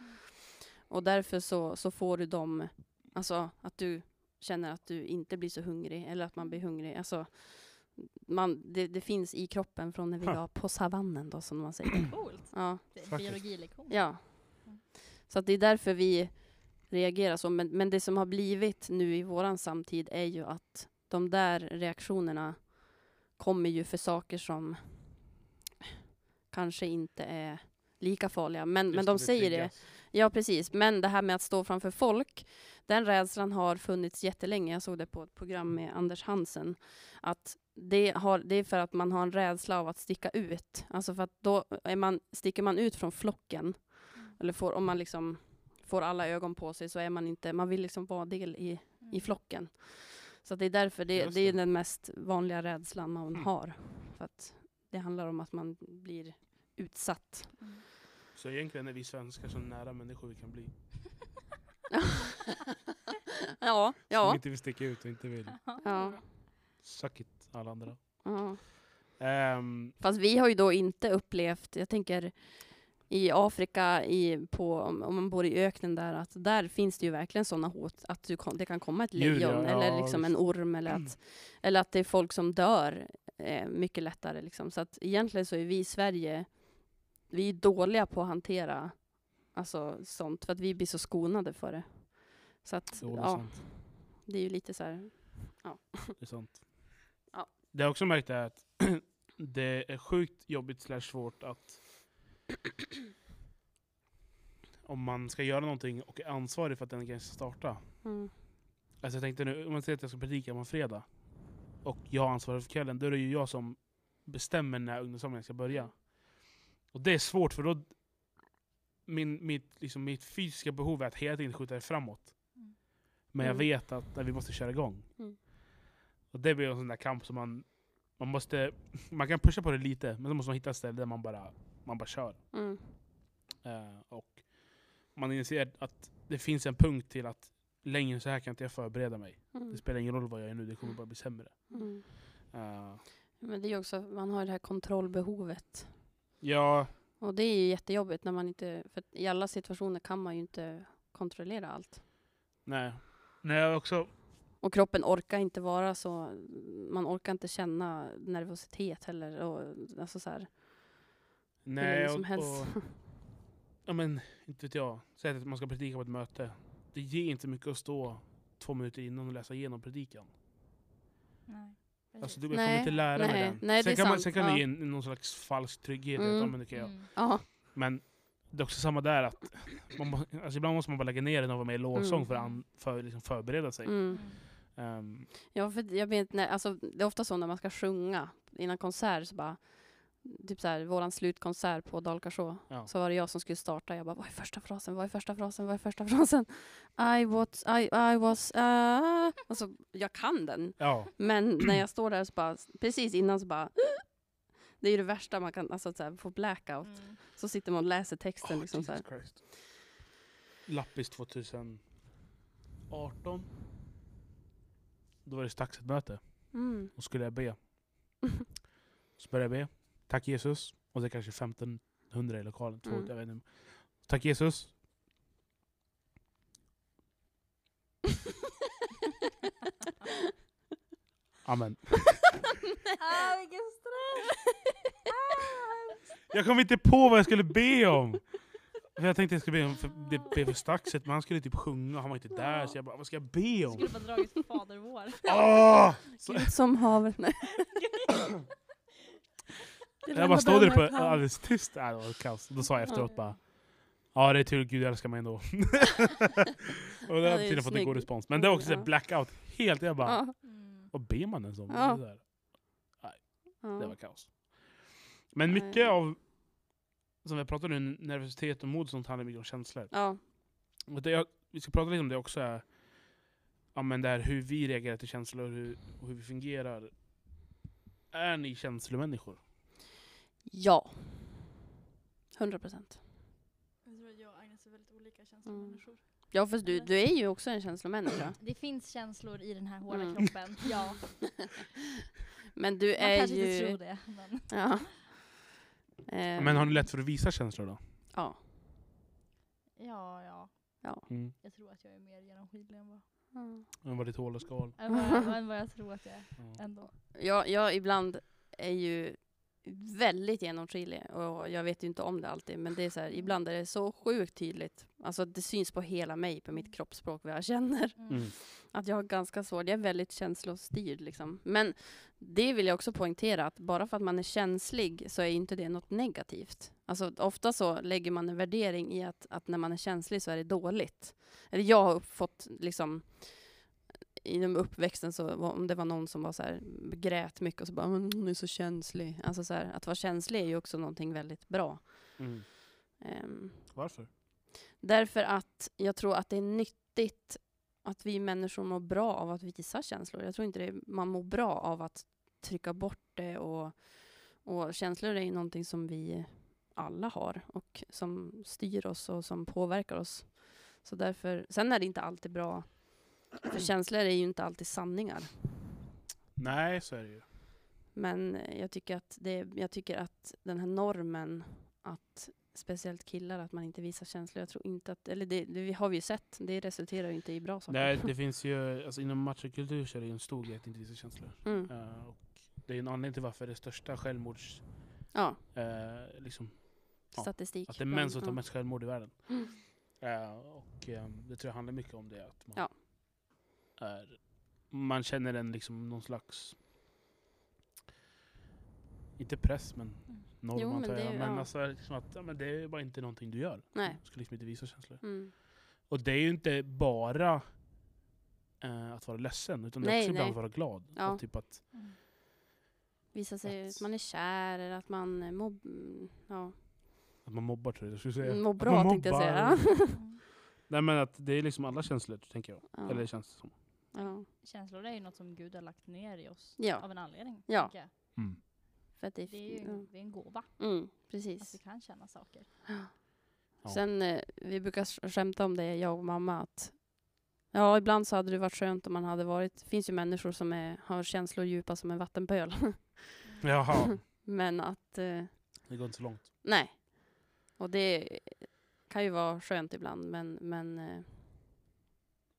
Och därför så, så får du dem, alltså att du känner att du inte blir så hungrig eller att man blir hungrig. Alltså, man, det, det finns i kroppen från när vi var på savannen då som man säger. *clears throat* Coolt. Ja, biologilektion. ja. Mm. Så att det är därför vi reagerar så. Men, men det som har blivit nu i våran samtid är ju att de där reaktionerna kommer ju för saker som kanske inte är lika farliga. Men, men de det, säger det. Ja, precis. Men det här med att stå framför folk, den rädslan har funnits jättelänge. Jag såg det på ett program med Anders Hansen. Att det, har, det är för att man har en rädsla av att sticka ut. Alltså för att då är man, sticker man ut från flocken, Mm. eller får, om man liksom får alla ögon på sig, så är man inte, man vill liksom vara del i, i Mm. flocken. Så att det är därför, det, Just det är det. den mest vanliga rädslan man Mm. har. För att det handlar om att man blir utsatt. Mm. Så egentligen är vi svenskar så nära människor vi kan bli. *laughs* ja, Som ja. inte vill sticka ut och inte vill. Ja. Suck it, alla andra. ja. Ehm, Fast vi har ju då inte upplevt, jag tänker i Afrika, i, på, om, om man bor i öknen där, att där finns det ju verkligen sådana hot. Att du, det kan komma ett lejon ja, eller ja, liksom en orm. Eller att, eller att det är folk som dör eh, mycket lättare. Liksom. Så att egentligen så är vi i Sverige, vi är dåliga på att hantera alltså, sånt. För att vi blir så skonade för det. Så att, är ja, sant. det är ju lite så här, Det är sant. Ja. Det jag också märkt är att *clears throat* det är sjukt jobbigt slash svårt att om man ska göra någonting och är ansvarig för att den grejen ska starta. mm, Alltså jag tänkte nu, om man säger att jag ska predika på en fredag och jag har ansvaret för kvällen, då är det ju jag som bestämmer när ungdomssamlingen ska börja. Och det är svårt för då min, mitt, liksom, mitt fysiska behov är att hela tiden skjuta det framåt. Mm. Men jag Mm. vet att när vi måste köra igång. Mm. Och det blir en sån där kamp som man, man måste, man kan pusha på det lite, men så måste man hitta ett ställe där man bara, man bara kör. mm, Eh, och man inser att det finns en punkt till att längre än så här kan inte jag förbereda mig. mm, Det spelar ingen roll vad jag är nu, det kommer bara bli sämre. mm. Eh, Men det är också, man har det här kontrollbehovet. ja, Och det är ju jättejobbigt när man inte, för i alla situationer kan man ju inte kontrollera allt. nej. Nej, också, Och kroppen orkar inte vara så, man orkar inte känna nervositet heller. Och, alltså så här, hur nej, länge som och, helst. och, ja men, inte vet jag. Säg att man ska predika på ett möte. Det ger inte mycket att stå två minuter innan och läsa igenom predikan. Nej. Alltså, du, jag Nej, kommer inte lära mig nej, den. nej, det sen, är kan man, sen kan ja. det ge någon slags falsk trygghet. Mm. Ja, men, det kan jag. Mm. Men det är också samma där, att man, må- alltså, ibland måste man bara lägga ner den och vara med i lovsång Mm. för att an, för, liksom, förbereda sig. mm. Ehm, ja för jag vet, nej, alltså, det är ofta så när man ska sjunga innan konsert så bara Typ såhär, våran slutkonsert på Dalkarså, Ja. så var det jag som skulle starta. Jag bara, vad är första frasen? Vad är första frasen? Vad är första frasen? I was, I, I was, uh. Alltså, jag kan den. ja, Men när jag står där så bara, precis innan så bara Det är ju det värsta man kan, alltså så här, få blackout. Mm. Så sitter man och läser texten Oh, liksom så här. Jesus Christ. Lappis 2018. Då var det Staxet-möte. Mm. Och skulle jag be. *laughs* Så började jag be. Tack Jesus. Och det är kanske 1500 i lokalen. Två, Mm. jag vet inte. Tack Jesus. *laughs* Amen. ah, vilken stress! Ah. Jag kom inte på vad jag skulle be om. För jag tänkte jag skulle be, om för, be, be för Staxet, men han skulle typ sjunga och han var inte där. Så jag bara, vad ska jag be om? skulle bara dragit Fader vår. Så, Gud som havet. *laughs* *laughs* Nej. jag bara stod där på alldeles tyst. Äh, det var kaos. Då sa jag efteråt bara, ja det är tur Gud älskar mig ändå. *laughs* och Ja, har det är tydligen fått en god respons. Men det är också Ja. blackout. Helt, jag bara, Ja. Mm. vad ber man ens om? Ja. Det, där. Ja. det var kaos. Men mycket Nej. av, som vi pratade nu, nervositet och mod sånt handlar mycket om känslor. Ja. Och det, jag, vi ska prata lite om det också. Är, ja, men det här hur vi reagerar till känslor och hur, och hur vi fungerar. Är ni känslomänniskor? Ja. 100 procent. Jag tror att jag och Agnes är väldigt olika känslomänniskor. Ja, för du, du är ju också en känslomänniska. Det finns känslor i den här hårda Mm. kroppen, *laughs* ja. *laughs* Men du Man är kanske inte ju... tror det. Men. Ja. Ehm, Men har ni lätt för att visa känslor då? Ja. Ja, ja. Mm. Jag tror att jag är mer genomskinlig än vad, Men vad ditt hål och skal? än vad, än vad jag tror att jag är Ja. ändå. Jag, jag ibland är ju väldigt genomskinlig och jag vet ju inte om det alltid men det är så här, ibland är det så sjukt tydligt. Alltså det syns på hela mig, på mitt kroppsspråk, vad jag känner. Mm. Mm. Att jag har ganska svårt, jag är väldigt känslostyrd liksom. Men det vill jag också poängtera att bara för att man är känslig så är inte det något negativt. Alltså ofta så lägger man en värdering i att, att när man är känslig så är det dåligt. Eller jag har fått liksom inom uppväxten så om det var någon som var så här, grät mycket och så bara "Men hon är så känslig. Alltså så här, att vara känslig är ju också någonting väldigt bra. Mm. Ehm, Varför? Därför att jag tror att det är nyttigt att vi människor mår bra av att visa känslor. Jag tror inte det, man mår bra av att trycka bort det. Och, och känslor är ju någonting som vi alla har och som styr oss och som påverkar oss. Så därför, sen är det inte alltid bra, för känslor är ju inte alltid sanningar. Nej, så är det ju. Men jag tycker att, det, jag tycker att den här normen att speciellt killar, att man inte visar känslor. Jag tror inte att, eller det, det har vi ju sett, det resulterar ju inte i bra saker. Nej, *laughs* det finns ju, alltså inom machokultur så är det ju en stor grej att inte visa känslor. Mm. Eh, och det är en anledning till varför det största självmords... Ja, eh, liksom, Ja, statistik. att det är män som tar Ja. mest självmord i världen. Mm. Eh, och eh, det tror jag handlar mycket om det. Att man, Ja. Är, man känner en liksom någon slags... Inte press, men Mm. norm Jo, men antar det är jag. ju- Men ja. alltså, liksom att, ja, men det är bara inte någonting du gör. Nej. Du ska liksom inte visa känslor. Mm. Och det är ju inte bara eh, att vara ledsen, utan det är Nej, också ibland nej. att vara glad. Ja. Att, typ att, Mm. Visa sig Att- att man är kär eller att man eh, mobb... mm, Ja. att man mobbar tror jag jag skulle säga. Mår Att bra man tänkte jag säga. mobbar. *laughs* Mm. Nej men att det är liksom alla känslor, tänker jag. Ja. Eller känns det som. Ja. Känslor är ju något som Gud har lagt ner i oss Ja. av en anledning. Ja. Mm. För att det är, Det är ju ja. en, det är en gåva, Mm, att precis. vi kan känna saker. Ja. Sen, eh, vi brukar sk- skämta om det, jag och mamma, att ja, ibland så hade det varit skönt om man hade varit, det finns ju människor som är, har känslor djupa som en vattenpöl. *laughs* Jaha, Men att, eh, det går inte så långt. nej. Och det kan ju vara skönt ibland, men, men eh,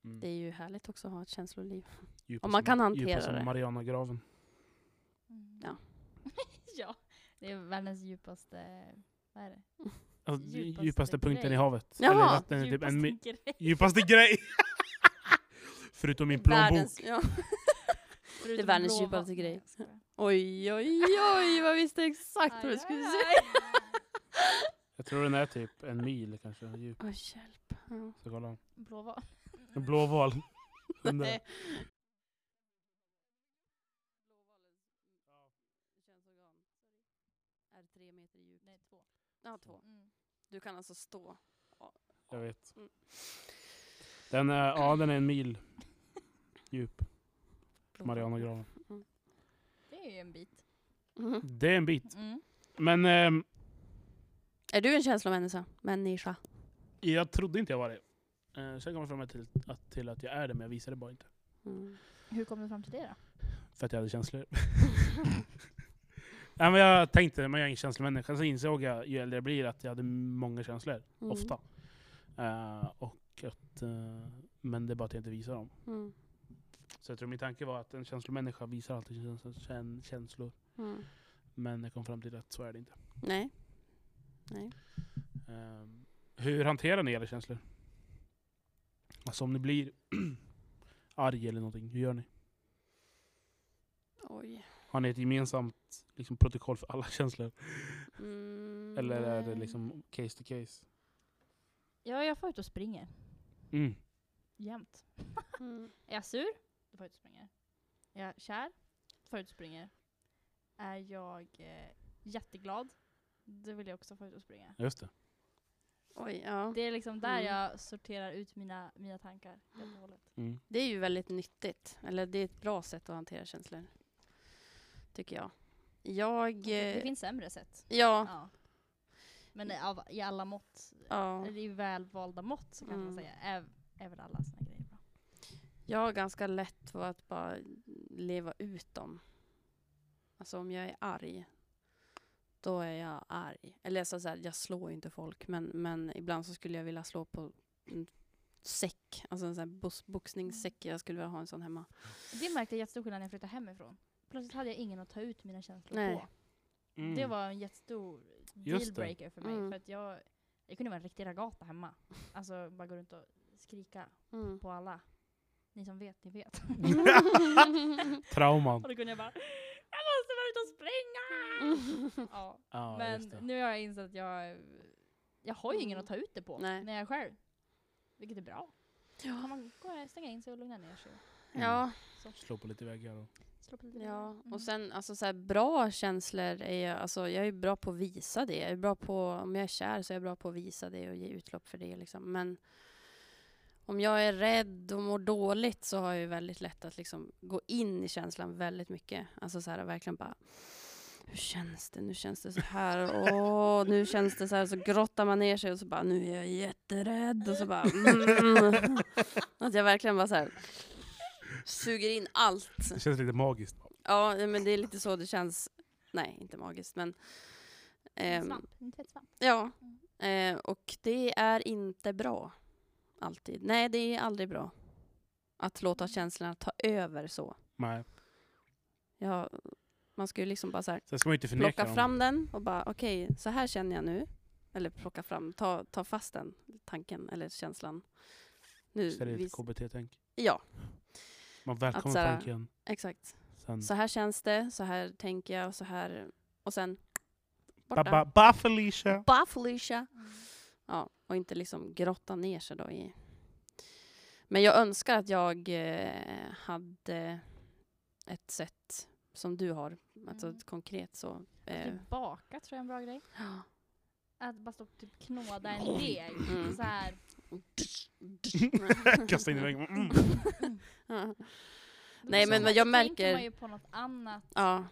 Mm. det är ju härligt också att ha ett känsloliv. Djupa om man som- kan hantera djupa som det. Marianagraven. Mm. Ja. *laughs* ja, det är världens djupaste, vad är det? Alltså, djupaste, Djupaste djupaste punkten grej. i havet. Jaha! Eller vatten är typ Djupaste en grej. djupaste grej! *laughs* Förutom min plånbok. Världens, ja. *laughs* Förutom världens blå djupaste grej. Oj, oj, oj, vad visste exakt vad du skulle säga. Jag tror den är typ en mil kanske djup. Oj, hjälp. Ja. Så kolla. Blåval. En blåval. Nej. Är tre meter djupt. Nej, två. Ja, två. Mm. Du kan alltså stå. Jag vet. Mm. Den är, ja, den är en mil djup. Marianagraven. Det är ju en bit. Mhm. Det är en bit. Mm. Men ehm, Är du en känslomänniska? Människa? jag trodde inte jag var det. Eh, sen kom jag fram till att, till att jag är det, men jag visade det bara inte. Mm. Hur kom du fram till det då? För att jag hade känslor. *laughs* Nej, men jag tänkte, men jag är ingen känslomänniska. Så insåg jag ju äldre jag blir att jag hade många känslor. Mm. Ofta. Eh, och att, eh, men det är bara att jag inte visar dem. Mm. Så jag tror min tanke var att en känslomänniska visar alltid sina käns- kän- känslor. Mm. Men jag kom fram till att så är det inte. Nej. Nej. Ehm, Hur hanterar ni era känslor? Alltså om ni blir *clears throat* arg eller någonting, hur gör ni? Oj. Har ni ett gemensamt liksom, protokoll för alla *laughs* känslor? Mm, Eller är det liksom case to case? Ja, jag får ut och springer. Mm. Jämt. *laughs* mm. Är jag sur? Då får jag ut och springer. Är jag kär? Då får jag ut och springer. Är jag eh, jätteglad? Då vill jag också få ut och springa. Just det. Oj, ja. Det är liksom där Mm. jag sorterar ut mina, mina tankar helt och hållet. Mm. Det är ju väldigt nyttigt. Eller det är ett bra sätt att hantera känslor. Tycker jag. Jag... Det eh, finns sämre sätt. Ja. Ja. Men av, i alla mått, ja. eller i välvalda mått så kan man Mm. säga, är, är väl alla såna grejer bra. Jag har ganska lätt för att bara leva ut dem. Alltså om jag är arg, då är jag arg. Eller så så här, jag slår ju inte folk, men, men ibland så skulle jag vilja slå på en säck. Alltså en sån här boxningssäck. Jag skulle vilja ha en sån hemma. Det märkte jag jättestor skillnad när jag flyttade hemifrån. Plötsligt hade jag ingen att ta ut mina känslor Nej. på. Mm. Det var en jättestor dealbreaker för mig. Mm. För att jag, jag kunde vara en riktig ragata hemma. Alltså bara gå runt och skrika Mm. på alla. Ni som vet, ni vet. *laughs* *laughs* Trauman. och då kunde jag bara Jag måste vara ute och springa! ja. *laughs* Ja, Men nu har jag insett att jag, jag har ju ingen att ta ut det på Nej. när jag är själv. Vilket är bra. Kan ja. man gå, stänga in sig och lugna ner sig. ja. Slå på lite väggar. Och... Slå på lite Ja, Mm. och sen alltså så här, bra känslor är jag, alltså jag är bra på att visa det. Jag är bra på, om jag är kär så är jag bra på att visa det och ge utlopp för det liksom. Men om jag är rädd och mår dåligt så har jag ju väldigt lätt att liksom gå in i känslan väldigt mycket. Alltså så här verkligen bara hur känns det? Nu känns det så här. Åh, nu känns det så här. Så grottar man ner sig och så bara, nu är jag jätterädd. Och så bara, mm. Att jag verkligen bara så här suger in allt. Det känns lite magiskt. Ja, men det är lite så det känns. Nej, inte magiskt, men... En ehm, svamp, en tvättsvamp. ja, eh, och det är inte bra. Alltid. Nej, det är aldrig bra. Att låta känslorna ta över så. Nej. Ja, man ska ju liksom bara så här, Sen ska man inte plocka dem. fram den och bara okej, så här känner jag nu. Eller plocka fram, ta, ta fast den tanken eller känslan. Nu, Så ett vis- KBT-tänk. ja, Man välkomnar så här- tanken. exakt. Sen... Så här känns det, så här tänker jag och så här... Och sen... Borta. Ba, ba, ba Felicia! Ba Felicia! Mm. Ja, och inte liksom grotta ner sig då i... Men jag önskar att jag eh, hade ett sätt som du har, alltså Mm. ett konkret så. Eh, Typ baka tror jag är en bra grej. ja. Att bara stå och typ knåda en deg. Mm. Så här. *laughs* Kasta in i väggen. Mm. *laughs* Ja. Då Nej, men då vad jag tänker märker- man ju på något annat. ja.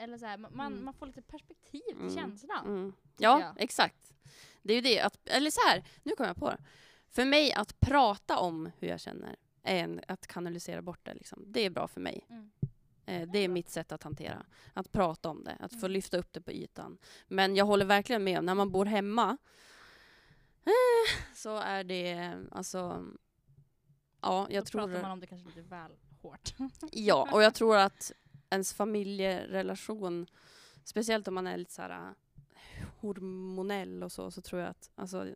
Eller så här, ma- man, Mm. man får lite perspektiv till Mm. känslan. Mm. Ja, exakt. Det är ju det, att, eller så här, nu kommer jag på det. För mig att prata om hur jag känner, är en, att kanalisera bort det, liksom. det är bra för mig. Mm. Eh, det är mitt sätt att hantera. Att prata om det, att få Mm. lyfta upp det på ytan. Men jag håller verkligen med om, när man bor hemma, eh, så är det, alltså, ja, jag Då tror... pratar man om det kanske lite väl hårt. Ja, och jag *laughs* tror att ens familjerelation, speciellt om man är lite så här äh, hormonell och så, så tror jag att, alltså,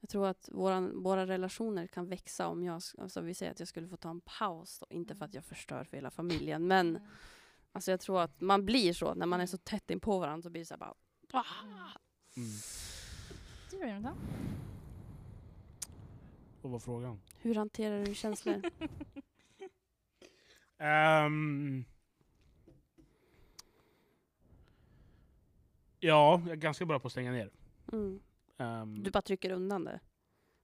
jag tror att våran, våra relationer kan växa om jag, alltså vi säger att jag skulle få ta en paus då, inte för att jag förstör för hela familjen, men Mm. alltså jag tror att man blir så, när man är så tätt in på varandra så blir det så här bara, "Ah!" Mm. Du då Jonathan? Vad var frågan? hur hanterar du känslor? *laughs* Ehm. Ja, jag är ganska bra på att stänga ner. Mm. Ehm, Du bara trycker undan det?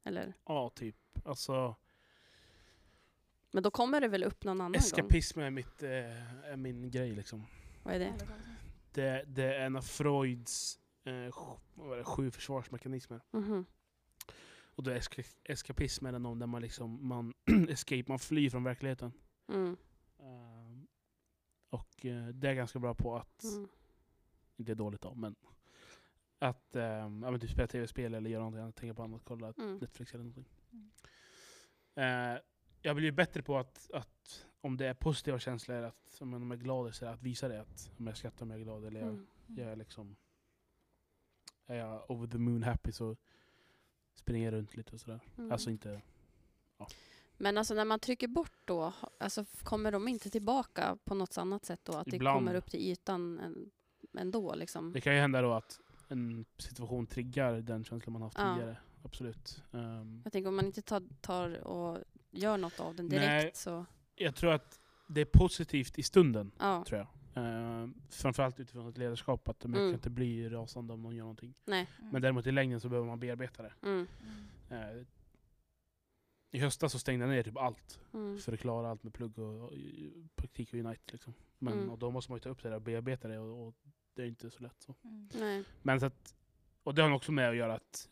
Eller? Ja, typ. Alltså, Men då kommer det väl upp någon annan gång? eskapism är, mitt, eh, är min grej liksom. Vad är det? Det, det är en av Freuds eh, sj- vad var det, sju försvarsmekanismer. Mhm. Och då är eska, eskapism är någon där man liksom, man *clears throat* escape, man flyr från verkligheten. Mm. Ehm, och eh, det är jag ganska bra på att, Mm. Inte är dåligt då, men att um, ja, men typ spela tv-spel eller göra någonting annat, tänka på annat, kolla Mm. Netflix eller någonting. Mm. Eh, jag blir ju bättre på att, att om det är positiva känslor, att om jag är glad, så att visa det. Att om jag skrattar om jag är glad eller jag, Mm. jag är liksom är jag over the moon happy så springer jag runt lite och sådär. Mm. Alltså inte... Men alltså när man trycker bort då, alltså kommer de inte tillbaka på något annat sätt då? Att det Ibland. kommer upp till ytan ändå liksom? Det kan ju hända då att en situation triggar den känslan man haft Ja. tidigare. Absolut. Ehm, Jag tänker om man inte tar, tar och gör något av den direkt Nej. så, jag tror att det är positivt i stunden, ja. tror jag. Uh, framförallt utifrån ett ledarskap, att man Mm. kan inte bli rasande om någon gör någonting. Nej. Mm. Men däremot i längden så behöver man bearbeta det. Mm. Eh, I höstas så stängde jag ner typ allt Mm. för att klara allt med plugg och, och praktik och Unite. Liksom. Men, Mm. och då måste man ju ta upp det där och bearbeta det och, och det är inte så lätt. Så. Mm. Nej. Men så att, och det har också med att göra att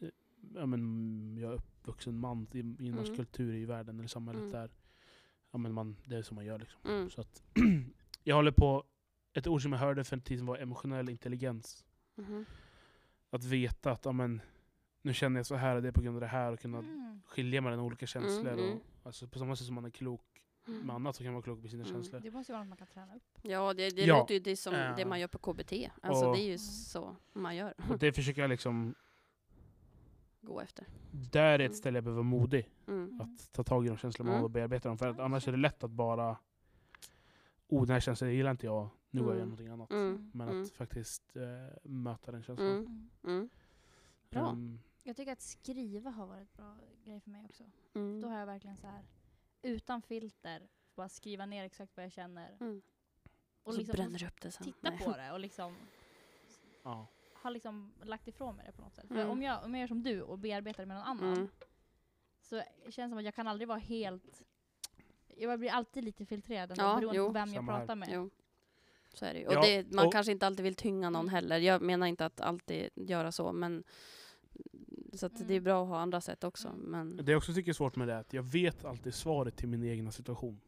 ja, men, jag är uppvuxen man i, i en Mm. kultur i världen eller samhället Mm. där ja, men man, det är som man gör. Liksom. Mm. Så att, *clears throat* jag håller på, ett ord som jag hörde för en tid sedan var emotionell intelligens. Mhm. Att veta att ja, men, nu känner jag så här och det är på grund av det här och kunna Mm. skilja mellan olika känslor. mm. Och, alltså, på samma sätt som man är klok med annat så kan man vara klok med sina Mm. känslor. Det måste ju vara något man kan träna upp. Ja, det, det Ja. låter ju det som det Eh, man gör på KBT. Alltså och- det är ju Mm. så man gör. Och det försöker jag liksom, *laughs* Gå efter. där är Mm. ett ställe jag behöver vara modig. Mm. Att ta tag i de känslor man Mm. har och bearbeta dem. För att annars är det lätt att bara, oh den här känslan gillar inte jag, nu går jag och gör Mm. någonting annat. Mm. Men Mm. att faktiskt eh, möta den känslan. Mm. Mm. Mm. Bra. Ehm, Jag tycker att skriva har varit en bra grej för mig också. Mm. Då har jag verkligen så här utan filter, bara skriva ner exakt vad jag känner. Mm. Och Och så liksom bränner du upp det sen. titta Nej. på det och liksom ja. har liksom lagt ifrån mig det på något sätt. Mm. För om jag, om jag gör som du och bearbetar det med någon annan Mm. så känns det som att jag kan aldrig vara helt... Jag blir alltid lite filtrerad ändå, Ja, beroende jo. på vem jag Samma här. pratar med. Jo. Så är det ju. Och Ja, det, man och- kanske inte alltid vill tynga någon Mm. heller. Jag menar inte att alltid göra så, men så att det är Mm. bra att ha andra sätt också. Mm. Men Det jag också tycker är svårt med det är att jag vet alltid svaret till min egna situation.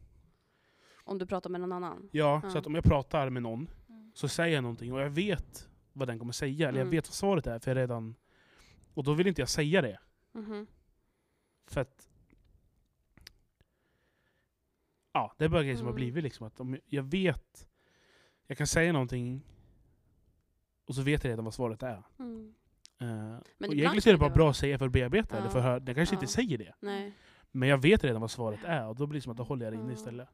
om du pratar med någon annan. Ja, Ja. så att om jag pratar med någon Mm. så säger jag någonting och jag vet vad den kommer säga. Eller jag Mm. vet vad svaret är för jag redan... Och då vill inte jag säga det. Mhm. För att... Ja, det är bara grejer som har Mm. blivit liksom. Att om jag vet... Jag kan säga någonting och så vet jag redan vad svaret är. Mm. Uh, Men egentligen är det bara bra att säga för att bearbeta eller Ja. för att höra. Den kanske Ja. inte säger det. Nej. Men jag vet redan vad svaret är och då blir det som att då håller jag det inne istället.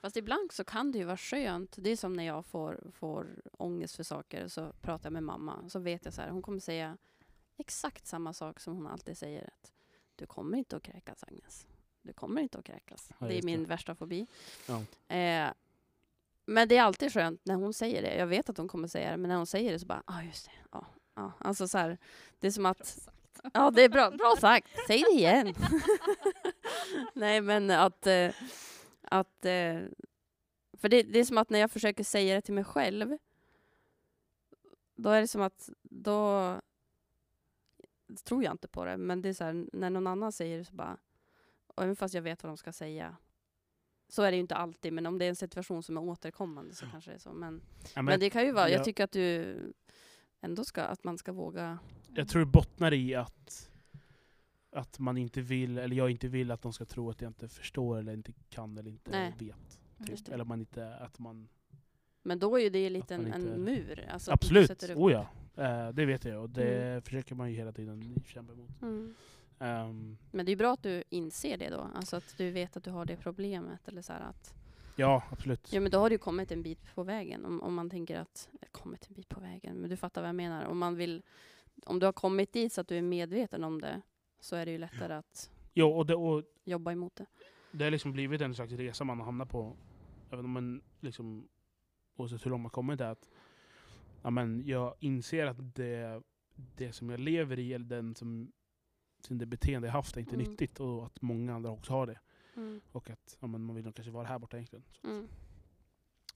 Fast ibland så kan det ju vara skönt. Det är som när jag får, får ångest för saker. Så pratar jag med mamma. Så vet jag så här, hon kommer säga exakt samma sak som hon alltid säger. Att du kommer inte att kräkas Agnes. Du kommer inte att kräkas. Ja, det är just det. min värsta fobi. Ja. Eh, men det är alltid skönt när hon säger det. Jag vet att hon kommer säga det. Men när hon säger det så bara, ja ah, just det. Ja, ja. Alltså så här, det är som att *laughs* Ja, det är bra, bra sagt. Säg det igen. *laughs* Nej, men att... eh, att eh, för det, det är som att när jag försöker säga det till mig själv, då är det som att då tror jag inte på det. Men det är så här, när någon annan säger det så bara, och även fast jag vet vad de ska säga, så är det ju inte alltid, men om det är en situation som är återkommande så kanske det är så. Men, Ja, men, det kan ju vara, jag- tycker att du ändå ska, att man ska våga Jag tror det bottnar i att, att man inte vill, eller jag inte vill att de ska tro att jag inte förstår eller inte kan eller inte Nej. vet. Mm. Det. Eller man inte, att man... Men då är ju det lite en, inte- en mur. Alltså Absolut, oh ja. Eh, det vet jag och det försöker man ju hela tiden kämpa emot. Mm. Ehm, Men det är ju bra att du inser det då. Alltså att du vet att du har det problemet. Eller så att, ja, absolut. ja men då har du ju kommit en bit på vägen. Om, om man tänker att, har kommit en bit på vägen, men du fattar vad jag menar. Om man vill, om du har kommit dit så att du är medveten om det, så är det ju lättare att Jo, och det, och jobba emot det. det har liksom blivit en slags resa man har hamnat på. Även om man liksom, oavsett hur långt man kommit, är att ja, men jag inser att det, det som jag lever i, eller den som, sin det beteende jag haft, är inte Mm. nyttigt. Och att många andra också har det. Mm. Och att ja, men man vill nog kanske vara här borta egentligen. Så Mm.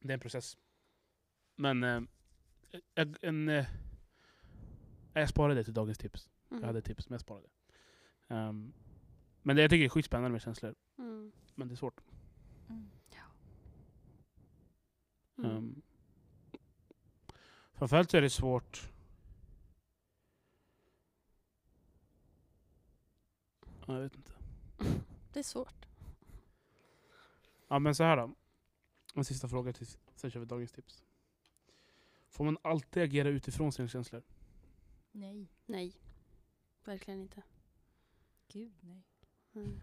Det är en process. Men eh, jag- en, eh, jag sparade det till dagens tips. Mm. Jag hade tips, men jag sparade det. Ehm, men det jag tycker är skitspännande med känslor. Mm. Men det är svårt. Mm. Um, framförallt så är det svårt... Ja, Jag vet inte. *laughs* Det är svårt. Ja men så här då. En sista fråga till, sen kör vi dagens tips. Får man alltid agera utifrån sina känslor? Nej. Nej. Verkligen inte. Gud nej. Mm.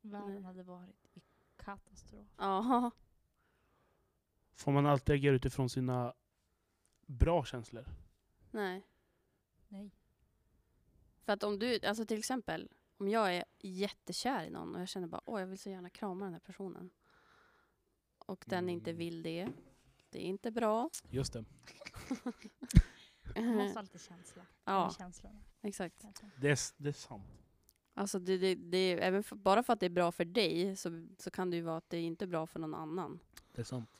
Världen Nej. hade varit i katastrof. Ja. Får man alltid agera utifrån sina bra känslor? Nej. Nej. För att om du, alltså till exempel, om jag är jättekär i någon och jag känner bara åh jag vill så gärna krama den här personen. Och den inte Mm. vill det. Det är inte bra. Just det. *laughs* Man måste ha lite känsla. ja, känslorna. exakt. Det är, det är sant. Alltså det, det, det är, även för, bara för att det är bra för dig så, så kan det ju vara att det inte är bra för någon annan. Det är sant.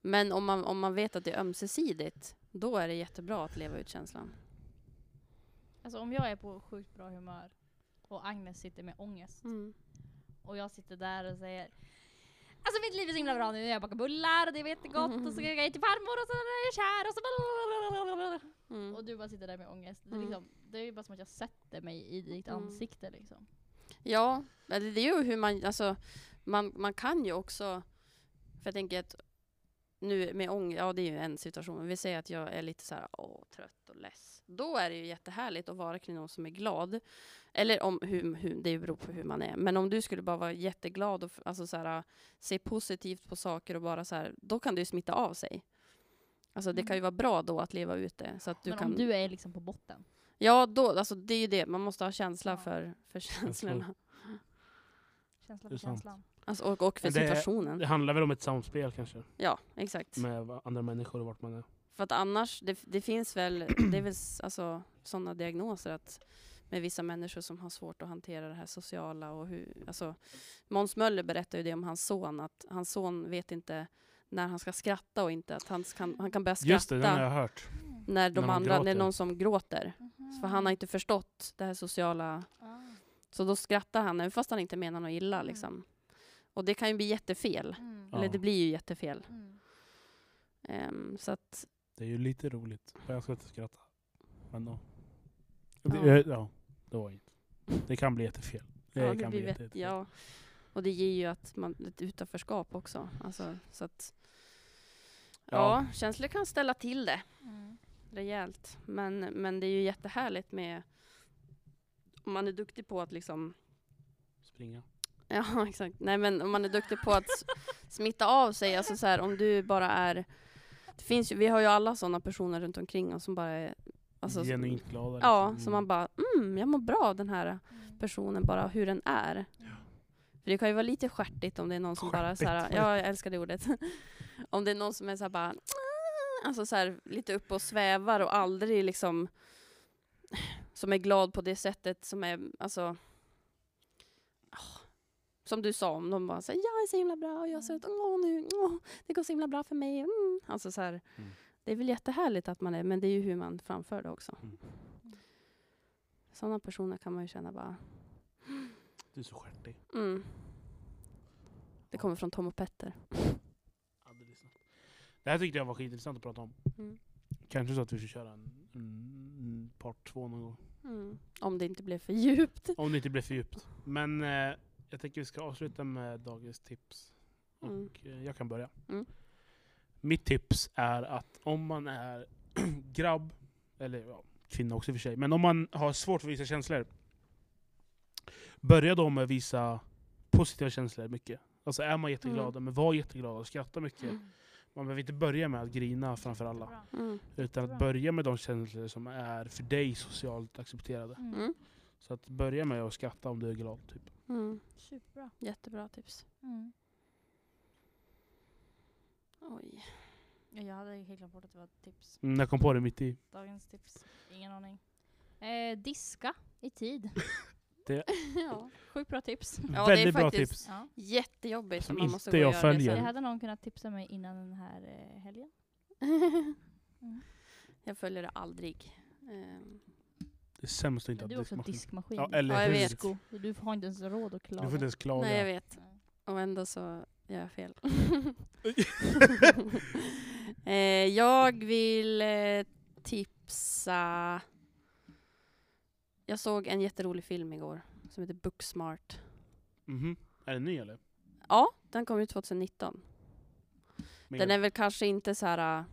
Men om man, om man vet att det är ömsesidigt, då är det jättebra att leva ut känslan. Alltså om jag är på sjukt bra humör och Agnes sitter med ångest Mm. och jag sitter där och säger Alltså mitt liv är så himla bra nu, jag bakar bullar och det är jättegott och så *laughs* ska jag till farmor och så är jag kär och så Mm. Och du bara sitter där med ångest. Det är, Mm. liksom, det är ju bara som att jag sätter mig i ditt Mm. ansikte liksom. Ja, det är ju hur man, alltså, man, man kan ju också, för jag tänker att nu med ångest, ja det är ju en situation, men vi säger att jag är lite så här, åh, trött och less. Då är det ju jättehärligt att vara kring någon som är glad. Eller om hur, hur, det beror på hur man är. Men om du skulle bara vara jätteglad och alltså så här, se positivt på saker och bara så här, då kan det ju smitta av sig. Alltså det kan ju Mm. vara bra då att leva ut det. Så att du Men kan, om du är liksom på botten. Ja, då, alltså det är ju det, man måste ha känsla Ja. för, för känslorna. Känsla för känslan. Alltså, och, och för det- situationen. Det handlar väl om ett samspel kanske? Ja, exakt. Med andra människor och vart man är. För att annars, det, det finns väl, det är väl alltså, sådana diagnoser att med vissa människor som har svårt att hantera det här sociala och hur, alltså Måns Möller berättar ju det om hans son, att hans son vet inte när han ska skratta och inte att han kan, han kan börja skratta Just det, den har jag hört. när de när andra, när någon som gråter. För han har inte förstått det här sociala, så då skrattar han även fast han inte menar något illa Mm. liksom. Och det kan ju bli jättefel. Mm. Eller det blir ju jättefel. Mm. Ehm, så att, Det är ju lite roligt. Jag ska inte skratta. Men då. Ja. Det, ja, det var inget. Det kan bli jättefel. Det ja, kan det bli jätte, jättefel. ja. Och det ger ju att man, ett utanförskap också. Alltså, så att, ja. Ja. känslor kan ställa till det Mm. rejält. Men, men det är ju jättehärligt med om man är duktig på att liksom Springa. Ja, *laughs* exakt. Nej, men om man är duktig på att smitta av sig, alltså så här, om du bara är... Det finns ju, vi har ju alla sådana personer runt omkring oss som bara är... Alltså, Genuint glada. Ja, liksom. så man bara, mm, jag mår bra av den här Mm. personen, bara hur den är. För det kan ju vara lite stjärtigt om det är någon som bara så här, Stjärtigt? ja jag älskar det ordet. *laughs* om det är någon som är så här bara, "Mm", alltså så här, lite uppe och svävar och aldrig liksom, som är glad på det sättet som är, alltså, ah, som du sa, om de bara säger jag är så himla bra och jag är så, åh nu, åh, det går så himla bra för mig. Mm. Alltså så här, Mm. det är väl jättehärligt att man är, men det är ju hur man framför det också. Mm. Sådana personer kan man ju känna bara, Du är så stjärtig. mm. Det kommer från Tom och Petter. Det här tyckte jag var skitintressant att prata om. Mm. Kanske så att vi ska köra en, en part två någon gång. Mm. Om det inte blev för djupt. Om det inte blir för djupt. Men eh, jag tänker vi ska avsluta med dagens tips. Och Mm. eh, jag kan börja. Mm. Mitt tips är att om man är *clears throat* grabb, eller ja, kvinna också och för sig, men om man har svårt för att visa känslor. Börja då med att visa positiva känslor mycket. Alltså är man jätteglad, men var jätteglad och skratta mycket. Man behöver inte börja med att grina framför alla. Mm. Utan att börja med de känslor som är för dig socialt accepterade. Mm. Så att börja med att skratta om du är glad. Typ. Mm. Superbra. Jättebra tips. Mm. Oj. Ja, jag hade helt glömt bort att det var ett tips. Mm, jag kom på det mitt i. Dagens tips. Ingen aning. Eh, diska i tid. *laughs* *laughs* ja. Sjukt bra tips. *laughs* Ja, det är Väldigt bra faktiskt- tips. Ja. Jättejobbigt Som man måste inte gå jag följer. det Det hade någon kunnat tipsa mig innan den här eh, helgen. Mm. Jag följer det aldrig. Ehm, Det är sämst att inte Men du ha har också diskmaskin. diskmaskin. Ja, eller Ja, jag hur? vet. Disco. Du har inte ens råd att Du klaga. får inte ens klaga. nej, jag vet. Och ändå så gör jag fel. *laughs* *laughs* eh, jag vill eh, tipsa... Jag såg en jätterolig film igår som heter Booksmart. Mhm. Är den ny eller? Ja, den kom ut 2019. Med- Den är väl kanske inte så här... äh,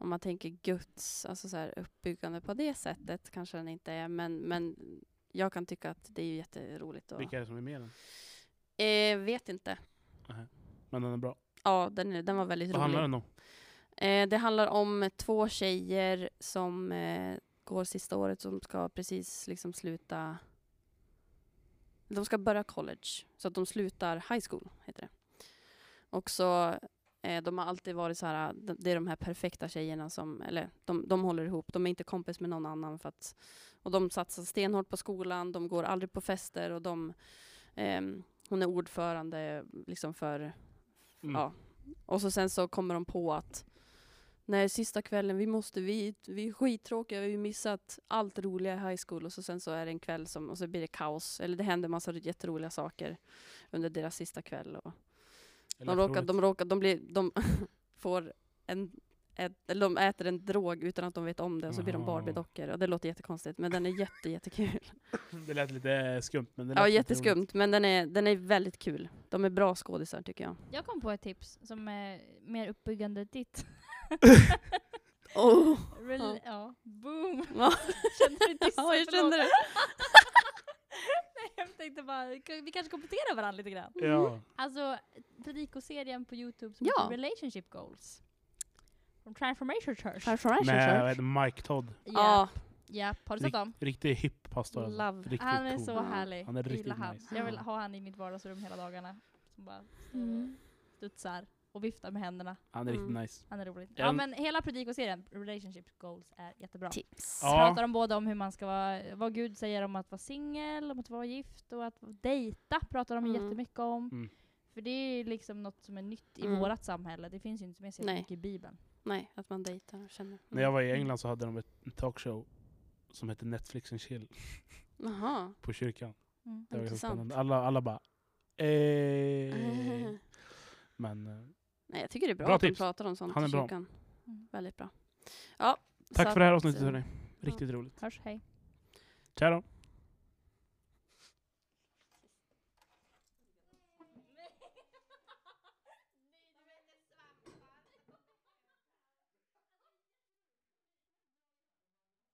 om man tänker Guds, alltså så här uppbyggande på det sättet kanske den inte är. Men, men jag kan tycka att det är jätteroligt. Och, Vilka är det som är med i den? eh, vet inte. Men den är bra. Ja, den, är- den var väldigt Vad rolig. handlar den om? Eh, det handlar om två tjejer som eh, går sista året som ska precis liksom sluta. De ska börja college, så att de slutar high school, heter det. Och så, eh, de har alltid varit så här, de- det är de här perfekta tjejerna som, eller de, de håller ihop, de är inte kompis med någon annan för att, och de satsar stenhårt på skolan, de går aldrig på fester och de, ehm, hon är ordförande liksom för Mm. Ja. Och så sen så kommer de på att Nej, sista kvällen, vi måste, vi, vi är skittråkiga, vi har missat allt roliga i high school och så sen så är det en kväll som, och så blir det kaos. Eller det händer massa jätteroliga saker under deras sista kväll. Och de, råkar, de råkar, de blir, de *laughs* får en, ett, eller de äter en drog utan att de vet om det och så blir de. Barbie-dockor. Och det låter jättekonstigt men den är jätte, jättekul. *laughs* Det lät lite skumt. Men det lät Ja, jätteskumt roligt. men den är, den är väldigt kul. De är bra skådisar tycker jag. Jag kom på ett tips som är mer uppbyggande ditt. *laughs* Oh. Rel- ja. boom! Ja. Kände du dissen? Ja, jag kände det. Tänkte bara, vi kanske kompletterar varandra lite grann. Ja. Alltså, predikoserien på Youtube som Ja. heter Relationship Goals. Från Transformation Church. Transformation Med Church. Mike Todd. Ja. Ja, har du sett dem? Riktig hipp pastor. alltså. Love. Riktigt Han är cool. så härlig. Han är Jag riktigt han. nice. Jag vill ha han i mitt vardagsrum hela dagarna. Som bara Mm. studsar och viftar med händerna. Han är riktigt Mm. nice. Han är rolig. Ja, men- hela predikoserien, Relationship Goals, är jättebra. Tips. Ja. Pratar de både om hur man ska vara, vad Gud säger om att vara singel, om att vara gift och att dejta pratar de Mm. jättemycket om. Mm. För det är liksom något som är nytt i Mm. vårat samhälle. Det finns ju inte med så Nej. mycket i Bibeln. Nej, att man dejtar och känner. När jag var i England så hade de ett talkshow som hette Netflix and chill *laughs* Jaha. på kyrkan. Mm. Det var ganska Intressant. spännande. Alla, alla bara eh. *laughs* Men eh, Nej, jag tycker det är bra, Bra att de tips. pratar om sånt Han är i bra. kyrkan. Mm. Väldigt bra. Ja, tack så för det här avsnittet eh, hörni. Riktigt roligt. Hörs, hej. Ciao då.